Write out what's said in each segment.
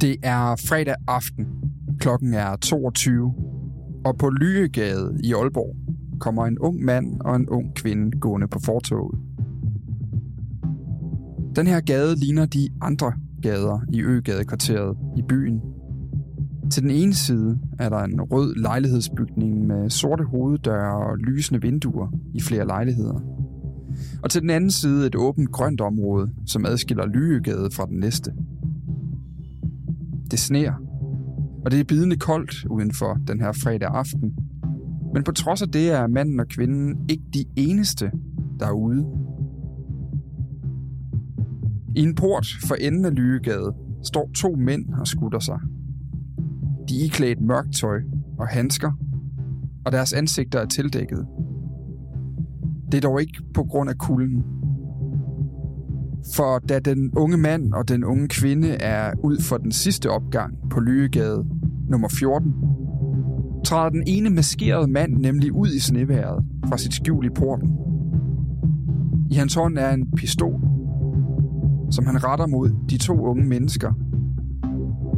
Det er fredag aften. Klokken er 22. Og på Lyegade i Aalborg kommer en ung mand og en ung kvinde gående på fortoget. Den her gade ligner de andre gader i Øgadekvarteret i byen. Til den ene side er der en rød lejlighedsbygning med sorte hoveddøre og lysende vinduer i flere lejligheder. Og til den anden side et åbent grønt område, som adskiller Lyegade fra den næste. Det sneer, og det er bidende koldt udenfor den her fredag aften. Men på trods af det er manden og kvinden ikke de eneste derude. I en port for enden af Lygegade står to mænd og skutter sig. De er iklædt mørkt tøj og handsker, og deres ansigter er tildækket. Det er dog ikke på grund af kulden. For da den unge mand og den unge kvinde er ud for den sidste opgang på Lygegade nummer 14, træder den ene maskerede mand nemlig ud i sneværet fra sit skjul i porten. I hans hånd er en pistol, som han retter mod de to unge mennesker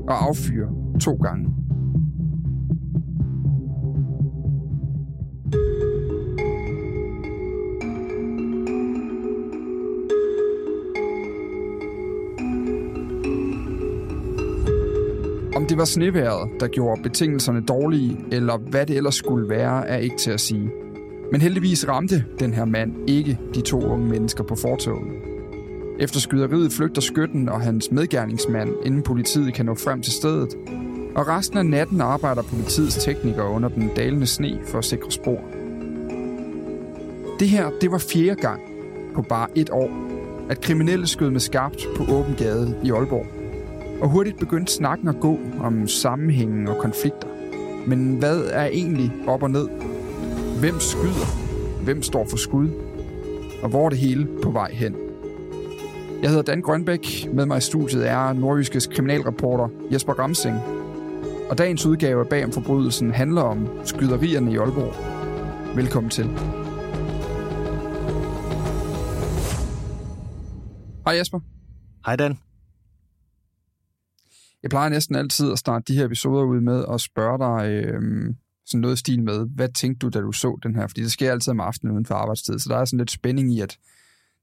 og affyrer to gange. Det var sneværet, der gjorde betingelserne dårlige, eller hvad det ellers skulle være, er ikke til at sige. Men heldigvis ramte den her mand ikke de to unge mennesker på fortoget. Efter skyderiet flygter skytten og hans medgerningsmand, inden politiet kan nå frem til stedet. Og resten af natten arbejder politiets teknikere under den dalende sne for at sikre spor. Det her, det var fjerde gang på bare et år, at kriminelle skød med skarpt på åben gade i Aalborg. Og hurtigt begyndte snakken at gå om sammenhængen og konflikter. Men hvad er egentlig op og ned? Hvem skyder? Hvem står for skud? Og hvor er det hele på vej hen? Jeg hedder Dan Grønbæk. Med mig i studiet er nordjyskes kriminalreporter Jesper Ramsing. Og dagens udgave af Bag om forbrydelsen handler om skyderierne i Aalborg. Velkommen til. Hej Jesper. Hej Dan. Jeg plejer næsten altid at starte de her episoder ud med at spørge dig øh, sådan noget i stil med, hvad tænkte du, da du så den her? Fordi det sker altid om aftenen uden for arbejdstid, så der er sådan lidt spænding i, at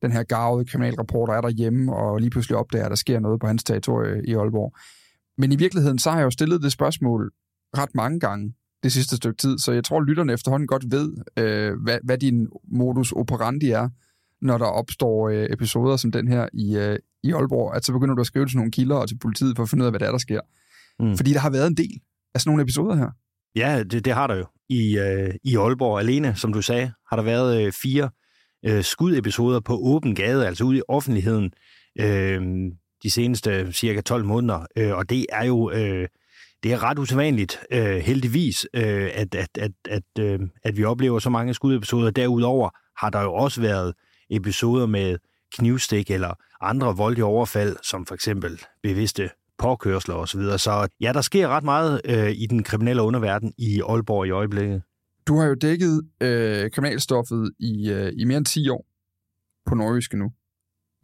den her gavede kriminalreporter er derhjemme, og lige pludselig opdager, at der sker noget på hans territorie i Aalborg. Men i virkeligheden, så har jeg jo stillet det spørgsmål ret mange gange det sidste stykke tid, så jeg tror, lytterne efterhånden godt ved, øh, hvad, hvad din modus operandi er, når der opstår øh, episoder som den her i, øh, i Aalborg, at så begynder du at skrive til nogle kilder og til politiet for at finde ud af, hvad der er, der sker. Mm. Fordi der har været en del af sådan nogle episoder her. Ja, det, det har der jo. I, øh, I Aalborg alene, som du sagde, har der været øh, fire øh, skudepisoder på åben gade, altså ude i offentligheden, øh, de seneste cirka 12 måneder. Øh, og det er jo øh, det er ret usædvanligt, øh, heldigvis, øh, at, at, at, at, øh, at vi oplever så mange skudepisoder. Derudover har der jo også været episoder med knivstik eller andre voldelige overfald, som for eksempel bevidste påkørsler osv. Så, så ja, der sker ret meget øh, i den kriminelle underverden i Aalborg i øjeblikket. Du har jo dækket øh, kriminalstoffet i, øh, i mere end 10 år på Nordjyske nu.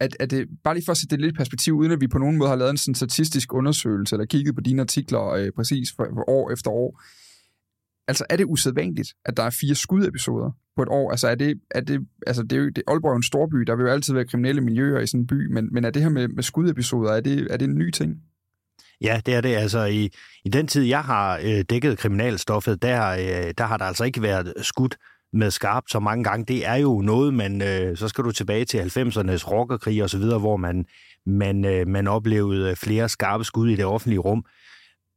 at, er det, bare lige for at sætte det lidt perspektiv, uden at vi på nogen måde har lavet en sådan statistisk undersøgelse, eller kigget på dine artikler øh, præcis for, for år efter år. Altså, er det usædvanligt, at der er fire skudepisoder på et år? Altså, er det, er det, altså, det er jo, det, Aalborg er jo en stor by, der vil jo altid være kriminelle miljøer i sådan en by, men, men er det her med, med skudepisoder, er det, er det en ny ting? Ja, det er det. Altså, i, i den tid, jeg har øh, dækket kriminalstoffet, der, øh, der har der altså ikke været skudt med skarpt så mange gange. Det er jo noget, man, øh, så skal du tilbage til 90'ernes rockerkrig og så videre, hvor man, man, øh, man oplevede flere skarpe skud i det offentlige rum.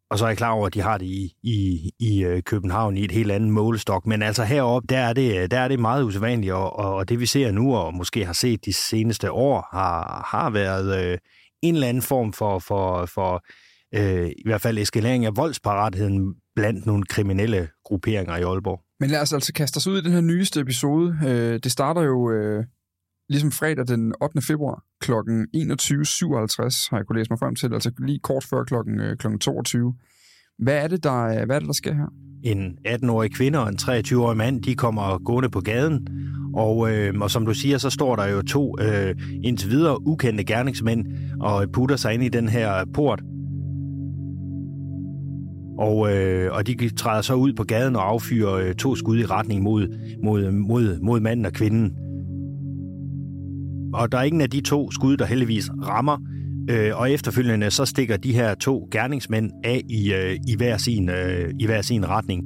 Og så er jeg klar over, at de har det i, i, i øh, København i et helt andet målestok. Men altså heroppe, der er det, øh, der er det meget usædvanligt, og, og det vi ser nu, og måske har set de seneste år, har, har været øh, en eller anden form for, for, for øh, i hvert fald eskalering af voldsparatheden blandt nogle kriminelle grupperinger i Aalborg. Men lad os altså kaste os ud i den her nyeste episode. Øh, det starter jo øh, ligesom fredag den 8. februar kl. 21.57, har jeg kunne læse mig frem til, altså lige kort før kl. kl. 22. Hvad er, det, der, øh, hvad er det, der sker her? En 18-årig kvinde og en 23-årig mand, de kommer gående på gaden, og, øh, og som du siger, så står der jo to øh, indtil videre ukendte gerningsmænd og putter sig ind i den her port, og, øh, og de træder så ud på gaden og affyrer øh, to skud i retning mod, mod, mod, mod manden og kvinden. Og der er ingen af de to skud, der heldigvis rammer, øh, og efterfølgende så stikker de her to gerningsmænd af i, øh, i, hver, sin, øh, i hver sin retning.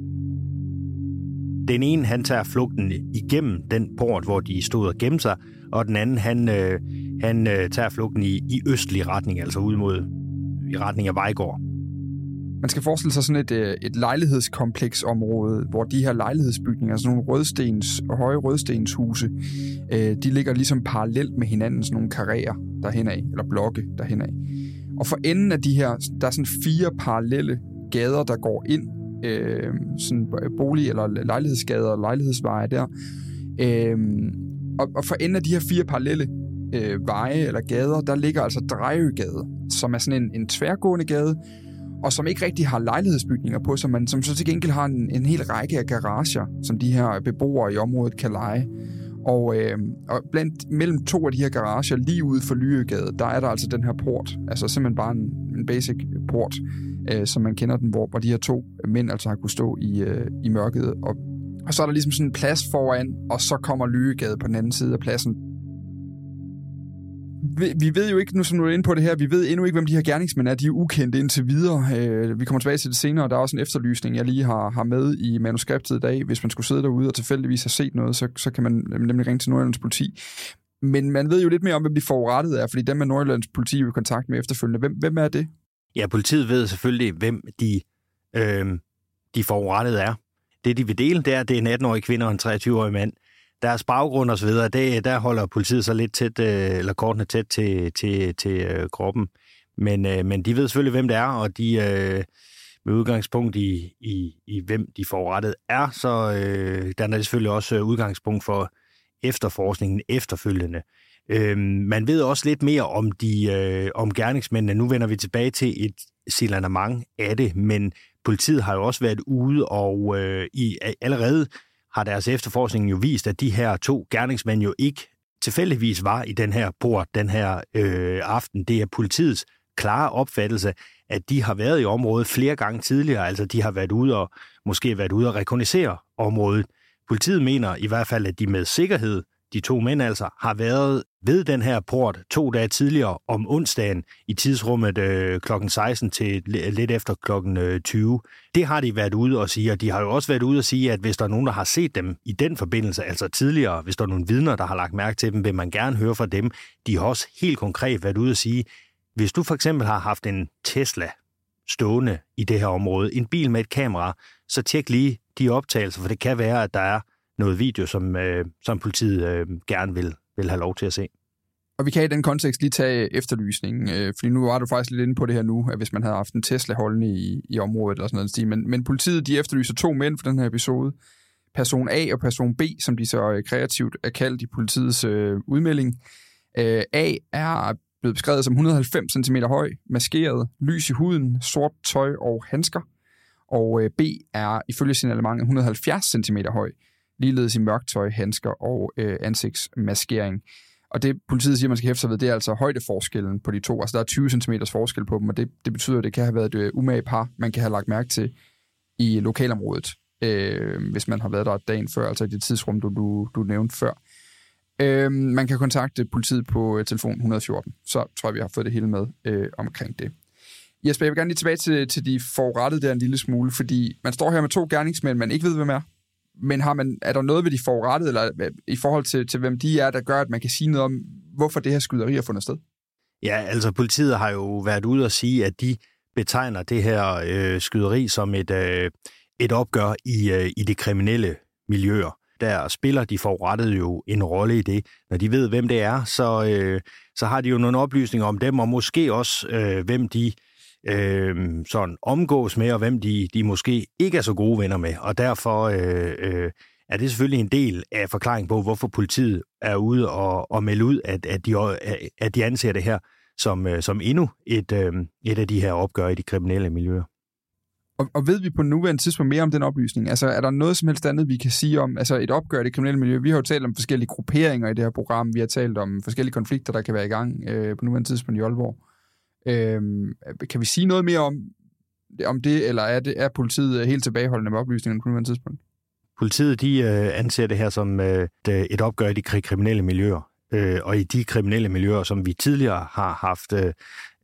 Den ene, han tager flugten igennem den port, hvor de stod og gemte sig, og den anden, han, øh, han øh, tager flugten i, i østlig retning, altså ud mod i retning af Vejgård. Man skal forestille sig sådan et, øh, et lejlighedskompleksområde, hvor de her lejlighedsbygninger, sådan nogle rødstens, høje rødstenshuse, øh, de ligger ligesom parallelt med hinanden, sådan nogle karrierer derhen af, eller blokke derhen af. Og for enden af de her, der er sådan fire parallelle gader, der går ind, øh, sådan bolig- eller lejlighedsgader, lejlighedsveje der. Øh, og, og for enden af de her fire parallelle øh, veje eller gader, der ligger altså Drejøgade, som er sådan en, en tværgående gade, og som ikke rigtig har lejlighedsbygninger på som, man, som så til gengæld har en, en hel række af garager, som de her beboere i området kan lege. Og, øh, og blandt mellem to af de her garager, lige ude for Lyøgade, der er der altså den her port. Altså simpelthen bare en, en basic port, øh, som man kender den, hvor, hvor de her to mænd altså har kunne stå i, øh, i mørket. Og, og så er der ligesom sådan en plads foran, og så kommer Lyøgade på den anden side af pladsen vi ved jo ikke, nu som du er inde på det her, vi ved endnu ikke, hvem de her gerningsmænd er. De er ukendte indtil videre. Øh, vi kommer tilbage til det senere. Der er også en efterlysning, jeg lige har, har med i manuskriptet i dag. Hvis man skulle sidde derude og tilfældigvis har set noget, så, så kan man nemlig ringe til Nordjyllands politi. Men man ved jo lidt mere om, hvem de forurettet er, fordi dem med Nordjyllands politi i kontakt med efterfølgende. Hvem, hvem er det? Ja, politiet ved selvfølgelig, hvem de, øh, de forurettede er. Det, de vil dele, det er, det er en 18-årig kvinde og en 23-årig mand deres baggrund og så videre, det, der holder politiet så lidt tæt, øh, eller kortene tæt til, til, til øh, kroppen. Men, øh, men de ved selvfølgelig, hvem det er, og de med udgangspunkt i, i, i, hvem de forurettet er, så øh, der er det selvfølgelig også udgangspunkt for efterforskningen efterfølgende. Øh, man ved også lidt mere om de øh, om gerningsmændene. Nu vender vi tilbage til et signalement af det, men politiet har jo også været ude og øh, i allerede har deres efterforskning jo vist, at de her to gerningsmænd jo ikke tilfældigvis var i den her port den her øh, aften. Det er politiets klare opfattelse, at de har været i området flere gange tidligere, altså de har været ude og måske været ude og rekognisere området. Politiet mener i hvert fald, at de med sikkerhed de to mænd altså, har været ved den her port to dage tidligere om onsdagen i tidsrummet øh, kl. 16 til lidt efter kl. 20. Øh, det har de været ude og sige, og de har jo også været ude og sige, at hvis der er nogen, der har set dem i den forbindelse, altså tidligere, hvis der er nogle vidner, der har lagt mærke til dem, vil man gerne høre fra dem. De har også helt konkret været ude og sige, hvis du for eksempel har haft en Tesla stående i det her område, en bil med et kamera, så tjek lige de optagelser, for det kan være, at der er noget video, som, øh, som politiet øh, gerne vil, vil have lov til at se. Og vi kan i den kontekst lige tage efterlysningen, øh, fordi nu var du faktisk lidt inde på det her nu, at hvis man havde haft en Tesla holdende i, i området eller sådan noget stil. Men, men politiet de efterlyser to mænd for den her episode. Person A og person B, som de så øh, kreativt er kaldt i politiets øh, udmelding. Øh, A er blevet beskrevet som 190 cm høj, maskeret, lys i huden, sort tøj og handsker. Og øh, B er ifølge signalementet 170 cm høj, ligeledes i mørktøj, handsker og øh, ansigtsmaskering. Og det politiet siger, man skal hæfte sig ved, det er altså højdeforskellen på de to. Altså der er 20 cm forskel på dem, og det, det betyder, at det kan have været et øh, umage par, man kan have lagt mærke til i lokalområdet, øh, hvis man har været der dagen før, altså i det tidsrum, du, du, du nævnte før. Øh, man kan kontakte politiet på øh, telefon 114. Så tror jeg, vi har fået det hele med øh, omkring det. Jesper, jeg vil gerne lige tilbage til, til de forurettede der en lille smule, fordi man står her med to gerningsmænd, man ikke ved, hvem er. Men har man, er der noget ved de forurettede, eller øh, i forhold til, til hvem de er, der gør, at man kan sige noget om, hvorfor det her skyderi har fundet sted? Ja, altså politiet har jo været ude og sige, at de betegner det her øh, skyderi som et, øh, et opgør i, øh, i de kriminelle miljøer. Der spiller de forurettede jo en rolle i det. Når de ved, hvem det er, så, øh, så har de jo nogle oplysninger om dem, og måske også, øh, hvem de øh, øh, sådan omgås med, og hvem de, de måske ikke er så gode venner med. Og derfor øh, øh, er det selvfølgelig en del af forklaringen på, hvorfor politiet er ude og, og melde ud, at, at, de, at de anser det her som, øh, som endnu et, øh, et af de her opgør i de kriminelle miljøer. Og, og ved vi på nuværende tidspunkt mere om den oplysning? Altså, er der noget som helst andet, vi kan sige om altså et opgør i det kriminelle miljø? Vi har jo talt om forskellige grupperinger i det her program. Vi har talt om forskellige konflikter, der kan være i gang øh, på nuværende tidspunkt i Aalborg. Øh, kan vi sige noget mere om, om det, eller er, det, er politiet øh, helt tilbageholdende med oplysningerne på nuværende tidspunkt? Politiet de øh, anser det her som øh, et opgør i de kriminelle miljøer. Øh, og i de kriminelle miljøer, som vi tidligere har haft øh,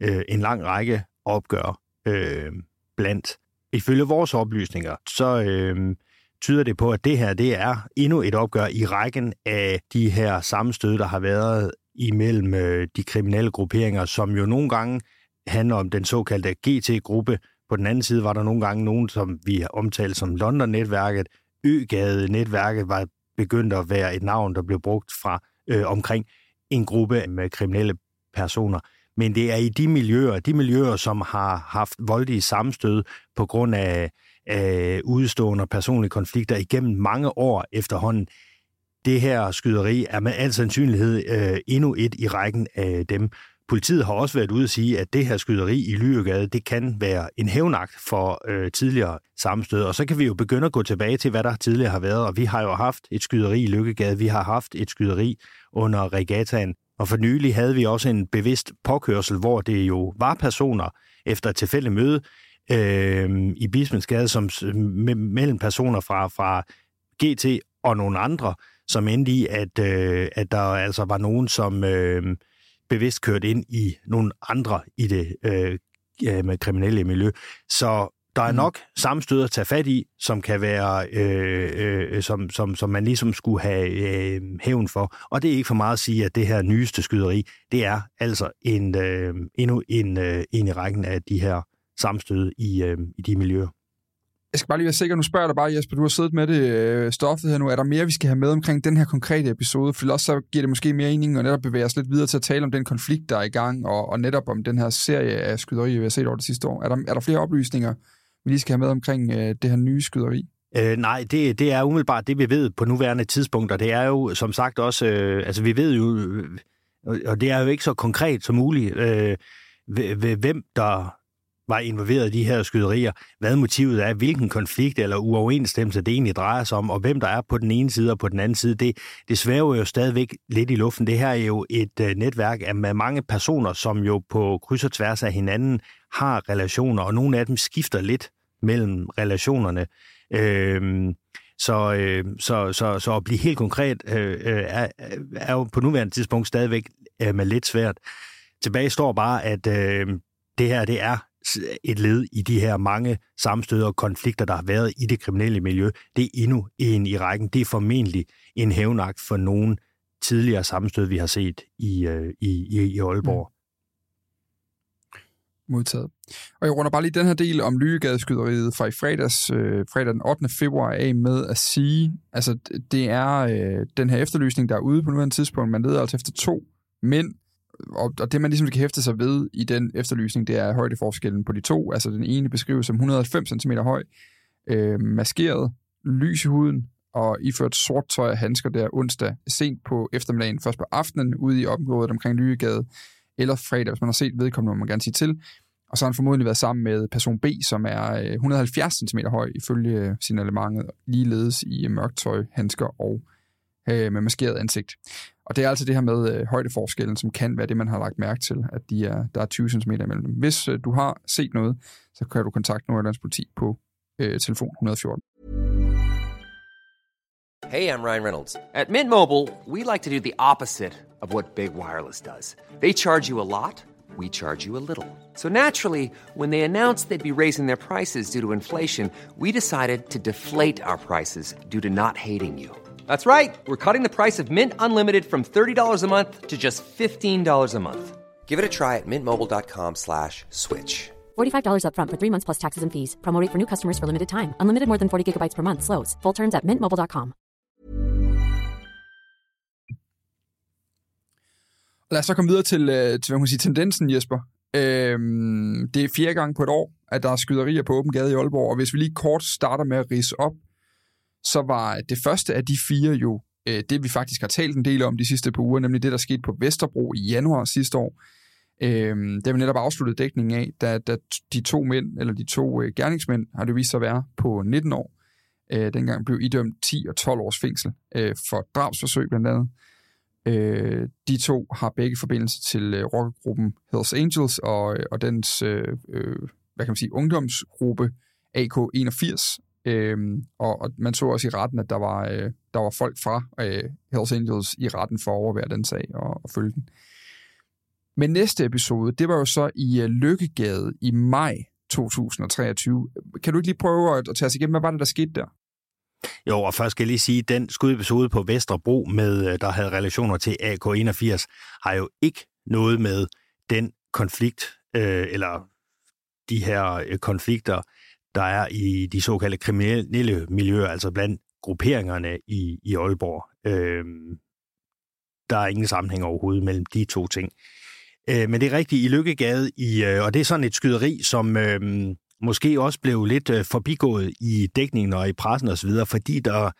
øh en lang række opgør øh, blandt. Ifølge vores oplysninger, så øh, tyder det på, at det her det er endnu et opgør i rækken af de her sammenstød, der har været imellem øh, de kriminelle grupperinger, som jo nogle gange handler om den såkaldte GT-gruppe. På den anden side var der nogle gange nogen, som vi har omtalt som London-netværket. Øgade-netværket var begyndt at være et navn, der blev brugt fra øh, omkring en gruppe med kriminelle personer. Men det er i de miljøer, de miljøer, som har haft voldelige sammenstød på grund af, af udstående personlige konflikter igennem mange år efterhånden, det her skyderi er med al sandsynlighed øh, endnu et i rækken af dem. Politiet har også været ude at sige, at det her skyderi i Lyregade, det kan være en hævnagt for øh, tidligere sammenstød. Og så kan vi jo begynde at gå tilbage til, hvad der tidligere har været. Og vi har jo haft et skyderi i Lykkegade, vi har haft et skyderi under regattaen. Og for nylig havde vi også en bevidst påkørsel, hvor det jo var personer efter et tilfældigt møde øh, i Bismensgade, som mellem personer fra, fra GT og nogle andre, som endte i, at, øh, at der altså var nogen, som øh, bevidst kørte ind i nogle andre i det øh, med kriminelle miljø. Så der er mm. nok sammenstød at tage fat i, som kan være, øh, øh, som, som, som man ligesom skulle have øh, hævn for. Og det er ikke for meget at sige, at det her nyeste skyderi, det er altså en, øh, endnu en, øh, en i rækken af de her sammenstød i, øh, i de miljøer. Jeg skal bare lige være sikker, nu spørger jeg dig bare, Jesper, du har siddet med det øh, stoffet her nu. Er der mere, vi skal have med omkring den her konkrete episode? For også så giver det måske mere mening at netop bevæge os lidt videre til at tale om den konflikt, der er i gang, og, og netop om den her serie af skyderier, vi har set over det sidste år. Er der, er der flere oplysninger, vi lige skal have med omkring øh, det her nye skyderi? Øh, nej, det, det er umiddelbart det, vi ved på nuværende tidspunkt, og det er jo som sagt også, øh, altså vi ved jo, øh, og det er jo ikke så konkret som muligt, øh, hvem der var involveret i de her skyderier, hvad motivet er, hvilken konflikt eller uoverensstemmelse det egentlig drejer sig om, og hvem der er på den ene side og på den anden side, det, det svæver jo stadigvæk lidt i luften. Det her er jo et uh, netværk af med mange personer, som jo på kryds og tværs af hinanden har relationer, og nogle af dem skifter lidt mellem relationerne. Øhm, så, øh, så, så, så at blive helt konkret øh, øh er, er jo på nuværende tidspunkt stadigvæk øh, med lidt svært. Tilbage står bare, at øh, det her det er et led i de her mange sammenstød og konflikter, der har været i det kriminelle miljø. Det er endnu en i rækken. Det er formentlig en hævnagt for nogen tidligere sammenstød, vi har set i, øh, i, i, i Aalborg. Mm. Modtaget. Og jeg runder bare lige den her del om Lygegadeskyderiet fra i fredags, øh, fredag den 8. februar af med at sige, altså det er øh, den her efterlysning, der er ude på nuværende tidspunkt. Man leder altså efter to mænd, og, og det, man ligesom kan hæfte sig ved i den efterlysning, det er højdeforskellen på de to. Altså den ene beskrives som 190 cm høj, øh, maskeret, lys i huden, og iført sort tøj og handsker der onsdag sent på eftermiddagen, først på aftenen, ude i området omkring Lygegade, eller fredag, hvis man har set vedkommende, må man gerne sige til. Og så har han formodentlig været sammen med person B, som er øh, 170 cm høj, ifølge signalementet, ligeledes i mørkt tøj, handsker og øh, med maskeret ansigt. Og det er altså det her med øh, højdeforskellen, som kan være det, man har lagt mærke til, at de er, der er 20 cm imellem dem. Hvis øh, du har set noget, så kan du kontakte Nordjyllands politi på øh, telefon 114. Hey, I'm Ryan Reynolds. At Mint Mobile, we like to do the opposite of what Big Wireless does. They charge you a lot, we charge you a little. So naturally, when they announced they'd be raising their prices due to inflation, we decided to deflate our prices due to not hating you. That's right. We're cutting the price of Mint Unlimited from $30 a month to just $15 a month. Give it a try at mintmobile.com slash switch. $45 upfront for three months plus taxes and fees. Promo rate for new customers for limited time. Unlimited more than 40 gigabytes per month. Slows. Full terms at mintmobile.com. Lad os så komme videre til, øh, til hvad man sige, tendensen, Jesper. Øhm, det er fjerde gang på et år, at der er skyderier på åben gade i Aalborg, og hvis vi lige kort starter med at rise op, så var det første af de fire jo øh, det, vi faktisk har talt en del om de sidste par uger, nemlig det, der skete på Vesterbro i januar sidste år. Øh, det har vi netop afsluttet dækningen af, da, da de to mænd, eller de to øh, gerningsmænd, har det vist sig at være på 19 år. Øh, dengang blev idømt 10 og 12 års fængsel øh, for drabsforsøg blandt andet. Øh, de to har begge forbindelse til øh, rockergruppen Hells Angels og, øh, og dens øh, øh, hvad kan man sige, ungdomsgruppe AK81, Øhm, og, og man så også i retten, at der var, øh, der var folk fra øh, Hells Angels i retten for at overvære den sag og, og følge den. Men næste episode, det var jo så i øh, Lykkegade i maj 2023. Kan du ikke lige prøve at, at tage os igennem, hvad var det, der skete der? Jo, og først skal jeg lige sige, at den skudepisode på Vesterbro, med, øh, der havde relationer til AK81, har jo ikke noget med den konflikt, øh, eller de her øh, konflikter, der er i de såkaldte kriminelle miljøer, altså blandt grupperingerne i, i Aalborg. Øh, der er ingen sammenhæng overhovedet mellem de to ting. Øh, men det er rigtigt i Lykkegade, i, øh, og det er sådan et skyderi, som øh, måske også blev lidt øh, forbigået i dækningen og i pressen osv., fordi der,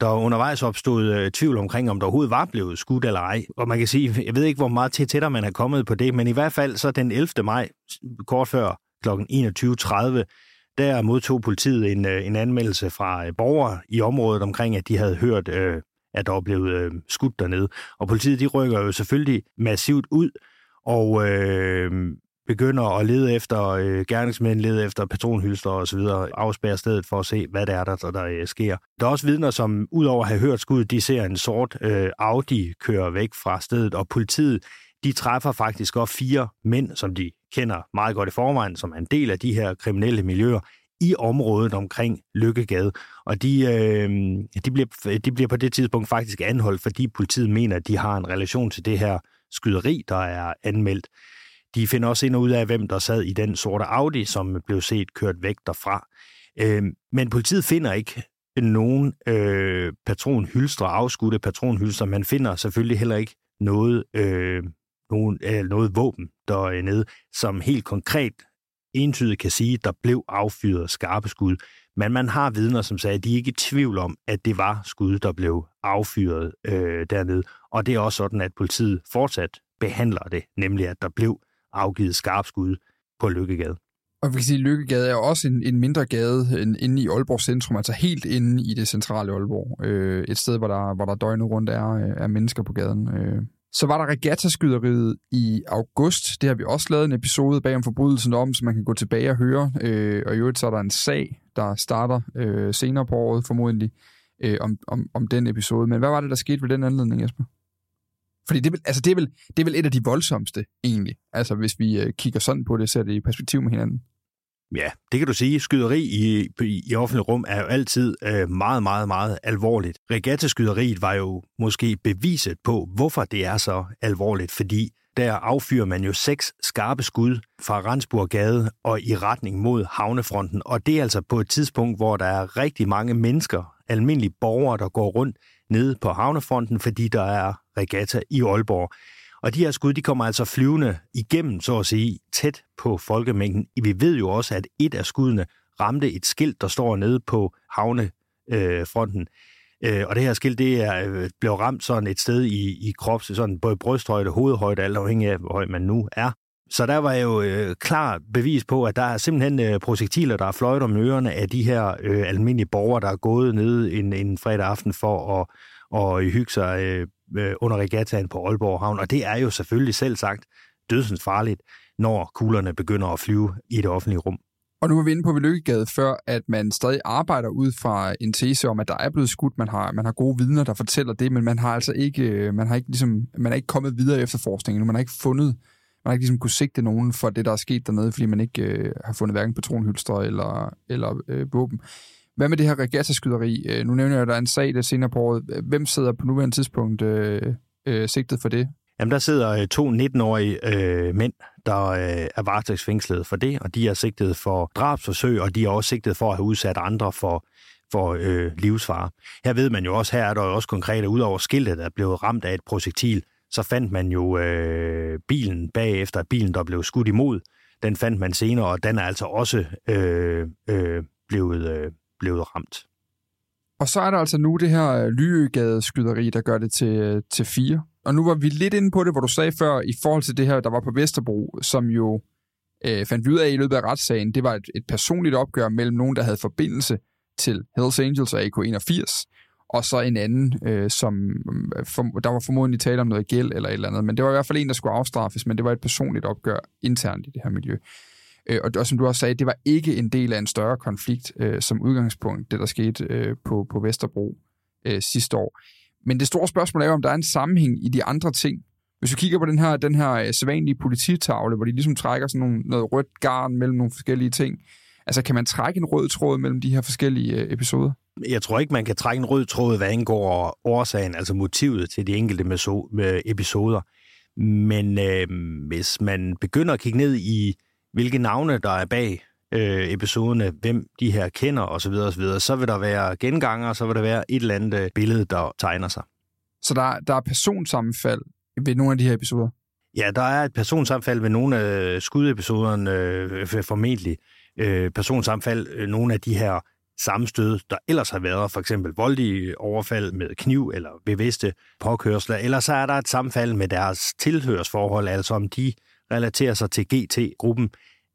der undervejs opstod øh, tvivl omkring, om der overhovedet var blevet skudt eller ej. Og man kan sige, jeg ved ikke, hvor meget til tættere man er kommet på det, men i hvert fald så den 11. maj, kort før kl. 21.30, der modtog politiet en, øh, en anmeldelse fra øh, borgere i området omkring, at de havde hørt, øh, at der var blevet øh, skudt dernede. Og politiet de rykker jo selvfølgelig massivt ud og øh, begynder at lede efter øh, gerningsmænd, lede efter patronhylster og så videre, afspærre stedet for at se, hvad det er, der, der, der øh, sker. Der er også vidner, som udover at have hørt skud, de ser en sort øh, Audi køre væk fra stedet, og politiet de træffer faktisk også fire mænd, som de kender meget godt i forvejen, som er en del af de her kriminelle miljøer i området omkring Lykkegade. Og de, øh, de, bliver, de bliver på det tidspunkt faktisk anholdt, fordi politiet mener, at de har en relation til det her skyderi, der er anmeldt. De finder også ind og ud af, hvem der sad i den sorte Audi, som blev set kørt væk derfra. Øh, men politiet finder ikke nogen øh, patronhylstre, afskudte patronhylstre. Man finder selvfølgelig heller ikke noget øh, nogen, øh, noget våben dernede, som helt konkret entydigt kan sige, der blev affyret skarpe skud. Men man har vidner, som sagde, at de er ikke i tvivl om, at det var skud, der blev affyret øh, dernede. Og det er også sådan, at politiet fortsat behandler det, nemlig at der blev afgivet skarpe skud på Lykkegade. Og vi kan sige, at Lykkegade er også en, en mindre gade end inde i Aalborg centrum, altså helt inde i det centrale Aalborg. Øh, et sted, hvor der, hvor der døgnet rundt er, øh, er mennesker på gaden. Øh, så var der regattaskyderiet i august. Det har vi også lavet en episode bag om forbrydelsen om, så man kan gå tilbage og høre. Øh, og i øvrigt så er der en sag, der starter øh, senere på året formodentlig, øh, om, om, om den episode. Men hvad var det, der skete ved den anledning, Jesper? Fordi det, altså det, er vel, det er vel et af de voldsomste, egentlig. Altså hvis vi øh, kigger sådan på det, ser det i perspektiv med hinanden. Ja, det kan du sige. Skyderi i, i, offentlig rum er jo altid øh, meget, meget, meget alvorligt. Regattaskyderiet var jo måske beviset på, hvorfor det er så alvorligt, fordi der affyrer man jo seks skarpe skud fra Rensburggade og i retning mod havnefronten. Og det er altså på et tidspunkt, hvor der er rigtig mange mennesker, almindelige borgere, der går rundt nede på havnefronten, fordi der er regatta i Aalborg. Og de her skud, de kommer altså flyvende igennem, så at sige, tæt på folkemængden. Vi ved jo også, at et af skuddene ramte et skilt, der står nede på havnefronten. Øh, øh, og det her skilt, det er øh, blev ramt sådan et sted i, i krops, sådan både brysthøjde hovedhøjde, alt afhængig af, hvor høj man nu er. Så der var jo øh, klar bevis på, at der er simpelthen øh, projektiler, der er fløjt om ørerne af de her øh, almindelige borgere, der er gået ned en, en fredag aften for at, og hygge sig øh, øh, under regattaen på Aalborg Havn. Og det er jo selvfølgelig selv sagt dødsens farligt, når kuglerne begynder at flyve i det offentlige rum. Og nu var vi inde på Lykkegade før, at man stadig arbejder ud fra en tese om, at der er blevet skudt. Man har, man har gode vidner, der fortæller det, men man har altså ikke, øh, man har ikke, ligesom, man er ikke kommet videre efter forskningen. Man har ikke fundet, man har ikke ligesom kunne sigte nogen for det, der er sket dernede, fordi man ikke øh, har fundet hverken patronhylstre eller, eller øh, våben. Hvad med det her regattaskyderi? Øh, nu nævner jeg, at der er en sag, der senere på året. Hvem sidder på nuværende tidspunkt øh, øh, sigtet for det? Jamen, der sidder øh, to 19-årige øh, mænd, der øh, er varetægtsfængslet for det, og de er sigtet for drabsforsøg, og de er også sigtet for at have udsat andre for, for øh, livsfare. Her ved man jo også, her er der jo også konkret, at udover skiltet, der blev ramt af et projektil, så fandt man jo øh, bilen bagefter, bilen, der blev skudt imod, den fandt man senere, og den er altså også øh, øh, blevet, øh, blevet ramt. Og så er der altså nu det her øh, Lyøgade-skyderi, der gør det til, øh, til fire og nu var vi lidt inde på det, hvor du sagde før, i forhold til det her, der var på Vesterbro, som jo øh, fandt vi ud af i løbet af retssagen, det var et, et personligt opgør mellem nogen, der havde forbindelse til Hells Angels og AK81, og så en anden, øh, som øh, for, der var formodentlig tale om noget gæld eller et eller andet, men det var i hvert fald en, der skulle afstraffes, men det var et personligt opgør internt i det her miljø. Øh, og, og som du også sagde, det var ikke en del af en større konflikt øh, som udgangspunkt, det der skete øh, på, på Vesterbro øh, sidste år. Men det store spørgsmål er jo, om der er en sammenhæng i de andre ting. Hvis du kigger på den her, den her øh, sædvanlige polititavle, hvor de ligesom trækker sådan nogle, noget rødt garn mellem nogle forskellige ting, altså kan man trække en rød tråd mellem de her forskellige øh, episoder? Jeg tror ikke, man kan trække en rød tråd, hvad angår årsagen, altså motivet til de enkelte øh, episoder. Men øh, hvis man begynder at kigge ned i, hvilke navne der er bag øh, episoderne, hvem de her kender osv., osv., så vil der være genganger, så vil der være et eller andet øh, billede, der tegner sig. Så der, der er personsammenfald ved nogle af de her episoder? Ja, der er et personsammenfald ved nogle af skudepisoderne, øh, formentlig. Øh, personsammenfald, øh, nogle af de her sammenstød, der ellers har været, for eksempel voldelige overfald med kniv eller bevidste påkørsler, eller så er der et sammenfald med deres tilhørsforhold, altså om de relaterer sig til GT-gruppen,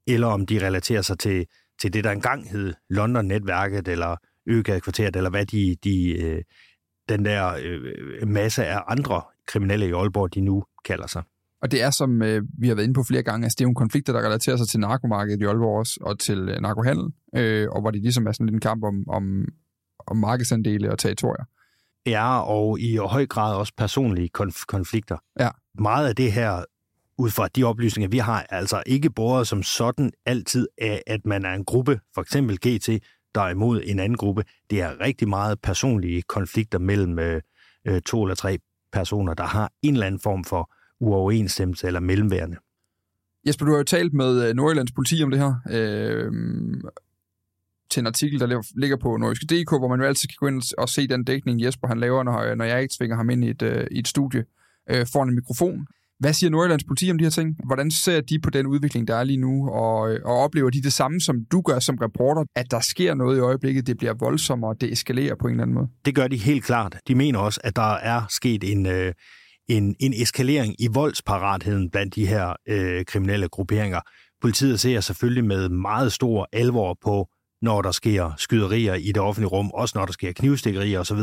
eller om de relaterer sig til, til det, der engang hed London-netværket, eller Øgade-kvarteret, eller hvad de, de øh, den der øh, masse af andre kriminelle i Aalborg, de nu kalder sig. Og det er, som øh, vi har været inde på flere gange, altså det er jo en konflikter, der relaterer sig til narkomarkedet i Aalborg også, og til øh, narkohandel, øh, og hvor det ligesom er sådan en kamp om, om, om markedsandele og territorier. Ja, og i høj grad også personlige konf- konflikter. Ja. Meget af det her ud fra de oplysninger, vi har, altså ikke båret som sådan altid af, at man er en gruppe, for eksempel GT, der er imod en anden gruppe. Det er rigtig meget personlige konflikter mellem øh, øh, to eller tre personer, der har en eller anden form for uoverensstemmelse eller mellemværende. Jesper, du har jo talt med øh, Nordjyllands politi om det her, øh, til en artikel, der ligger på nordiske.dk, hvor man jo altid kan gå ind og se den dækning, Jesper han laver, når, øh, når jeg ikke tvinger ham ind i et, øh, i et studie øh, foran en mikrofon. Hvad siger Nordjyllands politi om de her ting? Hvordan ser de på den udvikling, der er lige nu, og, øh, og oplever de det samme, som du gør som reporter, at der sker noget i øjeblikket, det bliver voldsommere, det eskalerer på en eller anden måde? Det gør de helt klart. De mener også, at der er sket en, øh, en, en eskalering i voldsparatheden blandt de her øh, kriminelle grupperinger. Politiet ser selvfølgelig med meget stor alvor på, når der sker skyderier i det offentlige rum, også når der sker knivstikkerier osv.,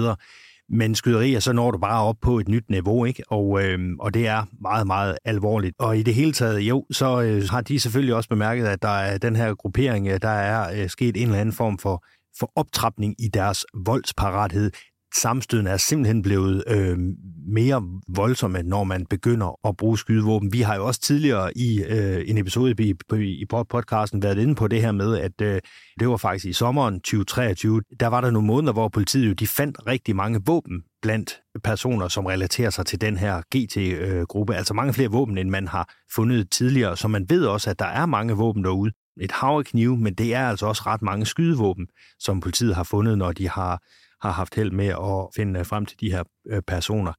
men skyderier, så når du bare op på et nyt niveau, ikke? Og, øh, og det er meget, meget alvorligt. Og i det hele taget, jo, så øh, har de selvfølgelig også bemærket, at der er den her gruppering, øh, der er øh, sket en eller anden form for, for optrapning i deres voldsparathed sammenstødene er simpelthen blevet øh, mere voldsomme, når man begynder at bruge skydevåben. Vi har jo også tidligere i øh, en episode i, i podcasten været inde på det her med, at øh, det var faktisk i sommeren 2023, der var der nogle måneder, hvor politiet jo, de fandt rigtig mange våben blandt personer, som relaterer sig til den her GT-gruppe. Øh, altså mange flere våben, end man har fundet tidligere, så man ved også, at der er mange våben derude. Et hav af knive, men det er altså også ret mange skydevåben, som politiet har fundet, når de har har haft held med at finde frem til de her øh, personer.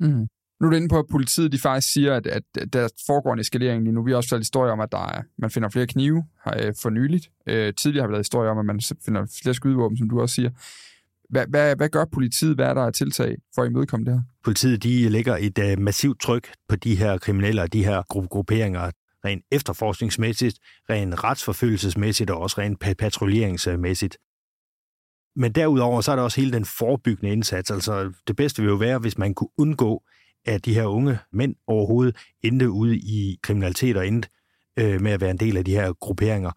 Mm. Nu er du inde på, at politiet de faktisk siger, at, at der foregår en eskalering lige nu. Vi har også fået historier om, at der er, man finder flere knive her, for nyligt. Øh, tidligere har vi lavet historier om, at man finder flere skydevåben, som du også siger. Hvad, hvad, hvad gør politiet? Hvad er der tiltag for at imødekomme det her? Politiet de lægger et uh, massivt tryk på de her kriminelle og de her gru- grupperinger, rent efterforskningsmæssigt, rent retsforfølgelsesmæssigt og også rent patruljeringsmæssigt. Men derudover så er der også hele den forebyggende indsats. Altså det bedste vil jo være, hvis man kunne undgå, at de her unge mænd overhovedet endte ude i kriminalitet og endte øh, med at være en del af de her grupperinger.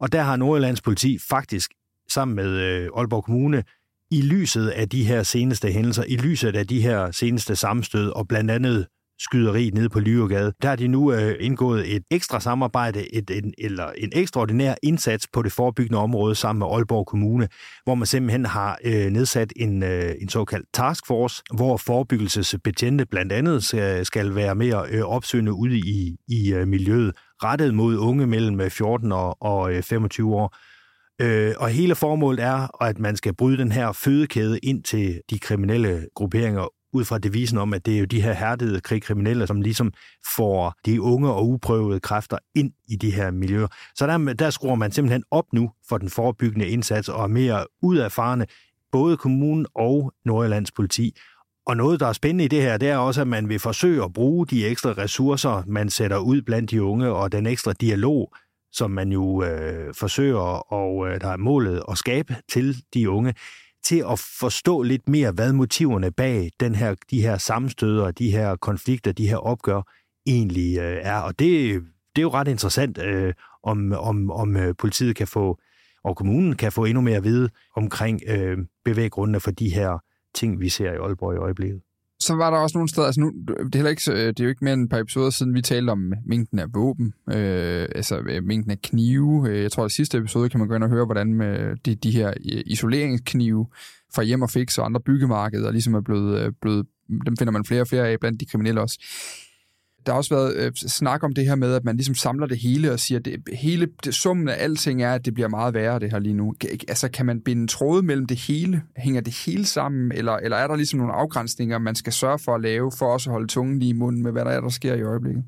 Og der har Nordjyllands politi faktisk sammen med øh, Aalborg Kommune i lyset af de her seneste hændelser, i lyset af de her seneste sammenstød og blandt andet skyderi nede på Lyvegade, der har de nu øh, indgået et ekstra samarbejde, et, en, eller en ekstraordinær indsats på det forebyggende område sammen med Aalborg Kommune, hvor man simpelthen har øh, nedsat en, øh, en såkaldt taskforce, hvor forebyggelsesbetjente blandt andet skal, skal være mere øh, opsøgende ude i, i øh, miljøet, rettet mod unge mellem øh, 14 og, og øh, 25 år. Øh, og hele formålet er, at man skal bryde den her fødekæde ind til de kriminelle grupperinger ud fra devisen om, at det er jo de her hærdede krigkriminelle, som ligesom får de unge og uprøvede kræfter ind i de her miljøer. Så der, der skruer man simpelthen op nu for den forebyggende indsats og er mere ud af farne, både kommunen og Nordjyllands politi. Og noget, der er spændende i det her, det er også, at man vil forsøge at bruge de ekstra ressourcer, man sætter ud blandt de unge, og den ekstra dialog, som man jo øh, forsøger, og øh, der er målet at skabe til de unge, til at forstå lidt mere, hvad motiverne bag den her, de her sammenstøder, de her konflikter, de her opgør egentlig øh, er. Og det, det er jo ret interessant, øh, om, om, om øh, politiet kan få, og kommunen kan få endnu mere at vide omkring øh, bevæggrundene for de her ting, vi ser i Aalborg i øjeblikket så var der også nogle steder, altså nu, det er, heller ikke, øh, det er jo ikke mere end et par episoder siden, vi talte om mængden af våben, øh, altså øh, mængden af knive. Øh, jeg tror, at i sidste episode kan man gå ind og høre, hvordan med de, de her isoleringsknive fra hjem og fix og andre byggemarkeder ligesom er blevet, blevet, dem finder man flere og flere af blandt de kriminelle også. Der har også været øh, snak om det her med, at man ligesom samler det hele og siger, at det, hele det, summen af alting er, at det bliver meget værre, det her lige nu. Altså, kan man binde tråde mellem det hele? Hænger det hele sammen? Eller, eller er der ligesom nogle afgrænsninger, man skal sørge for at lave, for også at holde tungen lige i munden med, hvad der er, der sker i øjeblikket?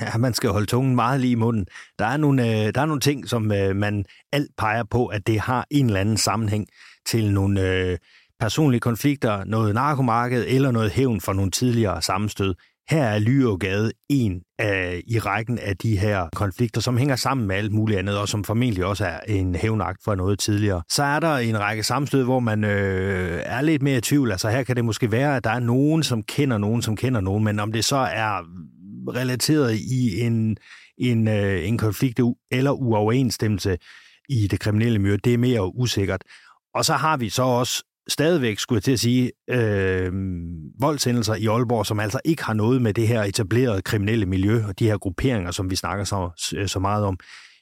Ja, man skal holde tungen meget lige i munden. Der er nogle, øh, der er nogle ting, som øh, man alt peger på, at det har en eller anden sammenhæng til nogle øh, personlige konflikter, noget narkomarked eller noget hævn for nogle tidligere sammenstød. Her er Lyregade en af, i rækken af de her konflikter, som hænger sammen med alt muligt andet, og som formentlig også er en hævnagt for noget tidligere. Så er der en række sammenstød, hvor man øh, er lidt mere i tvivl. Altså her kan det måske være, at der er nogen, som kender nogen, som kender nogen, men om det så er relateret i en, en, øh, en konflikt eller uoverensstemmelse i det kriminelle miljø, det er mere usikkert. Og så har vi så også stadigvæk, skulle jeg til at sige, øh, voldsendelser i Aalborg, som altså ikke har noget med det her etablerede kriminelle miljø og de her grupperinger, som vi snakker så, øh, så meget om.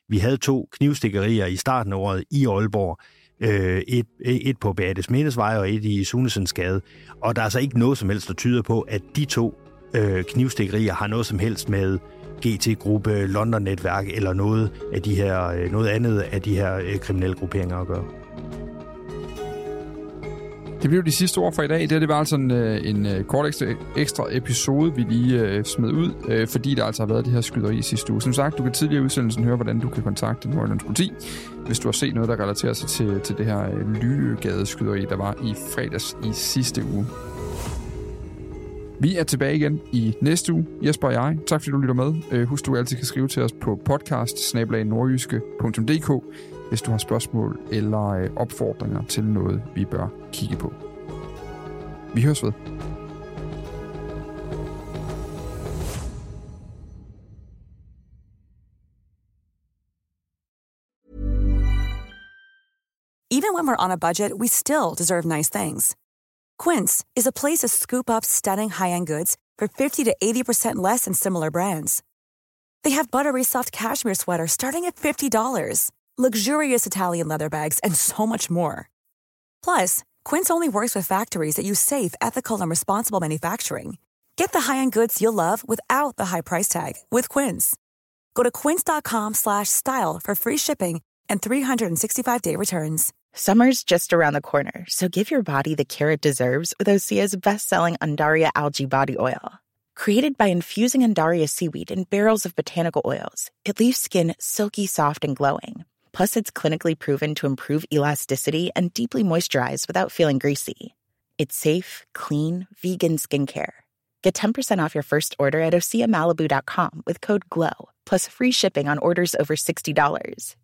Vi havde to knivstikkerier i starten af året i Aalborg. Øh, et, et på Beates Mindesvej og et i Sunesens Gade. Og der er altså ikke noget som helst, der tyder på, at de to øh, knivstikkerier har noget som helst med GT-gruppe, London-netværk eller noget af de her, øh, noget andet af de her øh, kriminelle grupperinger at gøre. Det blev de sidste ord for i dag. Det, det var altså en, øh, en øh, kort ekstra, ekstra episode, vi lige uh, smed ud, uh, fordi der altså har været det her skyderi i sidste uge. Som sagt, du kan tidligere i udsendelsen høre, hvordan du kan kontakte Nordjyllands politi, hvis du har set noget, der relaterer sig til, til det her uh, Lyegade-skyderi, der var i fredags i sidste uge. Vi er tilbage igen i næste uge. Jesper og jeg. Tak fordi du lytter med. Husk, du altid kan skrive til os på podcast hvis du har spørgsmål eller øh, opfordringer til noget, vi bør kigge på. Vi høres ved. Even when we're on a budget, we still deserve nice things. Quince is a place to scoop up stunning high-end goods for 50 to 80% less than similar brands. They have buttery soft cashmere sweaters starting at $50 luxurious Italian leather bags, and so much more. Plus, Quince only works with factories that use safe, ethical, and responsible manufacturing. Get the high-end goods you'll love without the high price tag with Quince. Go to quince.com/style for free shipping and 365-day returns. Summer's just around the corner, so give your body the care it deserves with Osea's best-selling Andaria algae body oil. Created by infusing Andaria seaweed in barrels of botanical oils, it leaves skin silky soft and glowing. Plus, it's clinically proven to improve elasticity and deeply moisturize without feeling greasy. It's safe, clean, vegan skincare. Get 10% off your first order at oseamalibu.com with code GLOW, plus free shipping on orders over $60.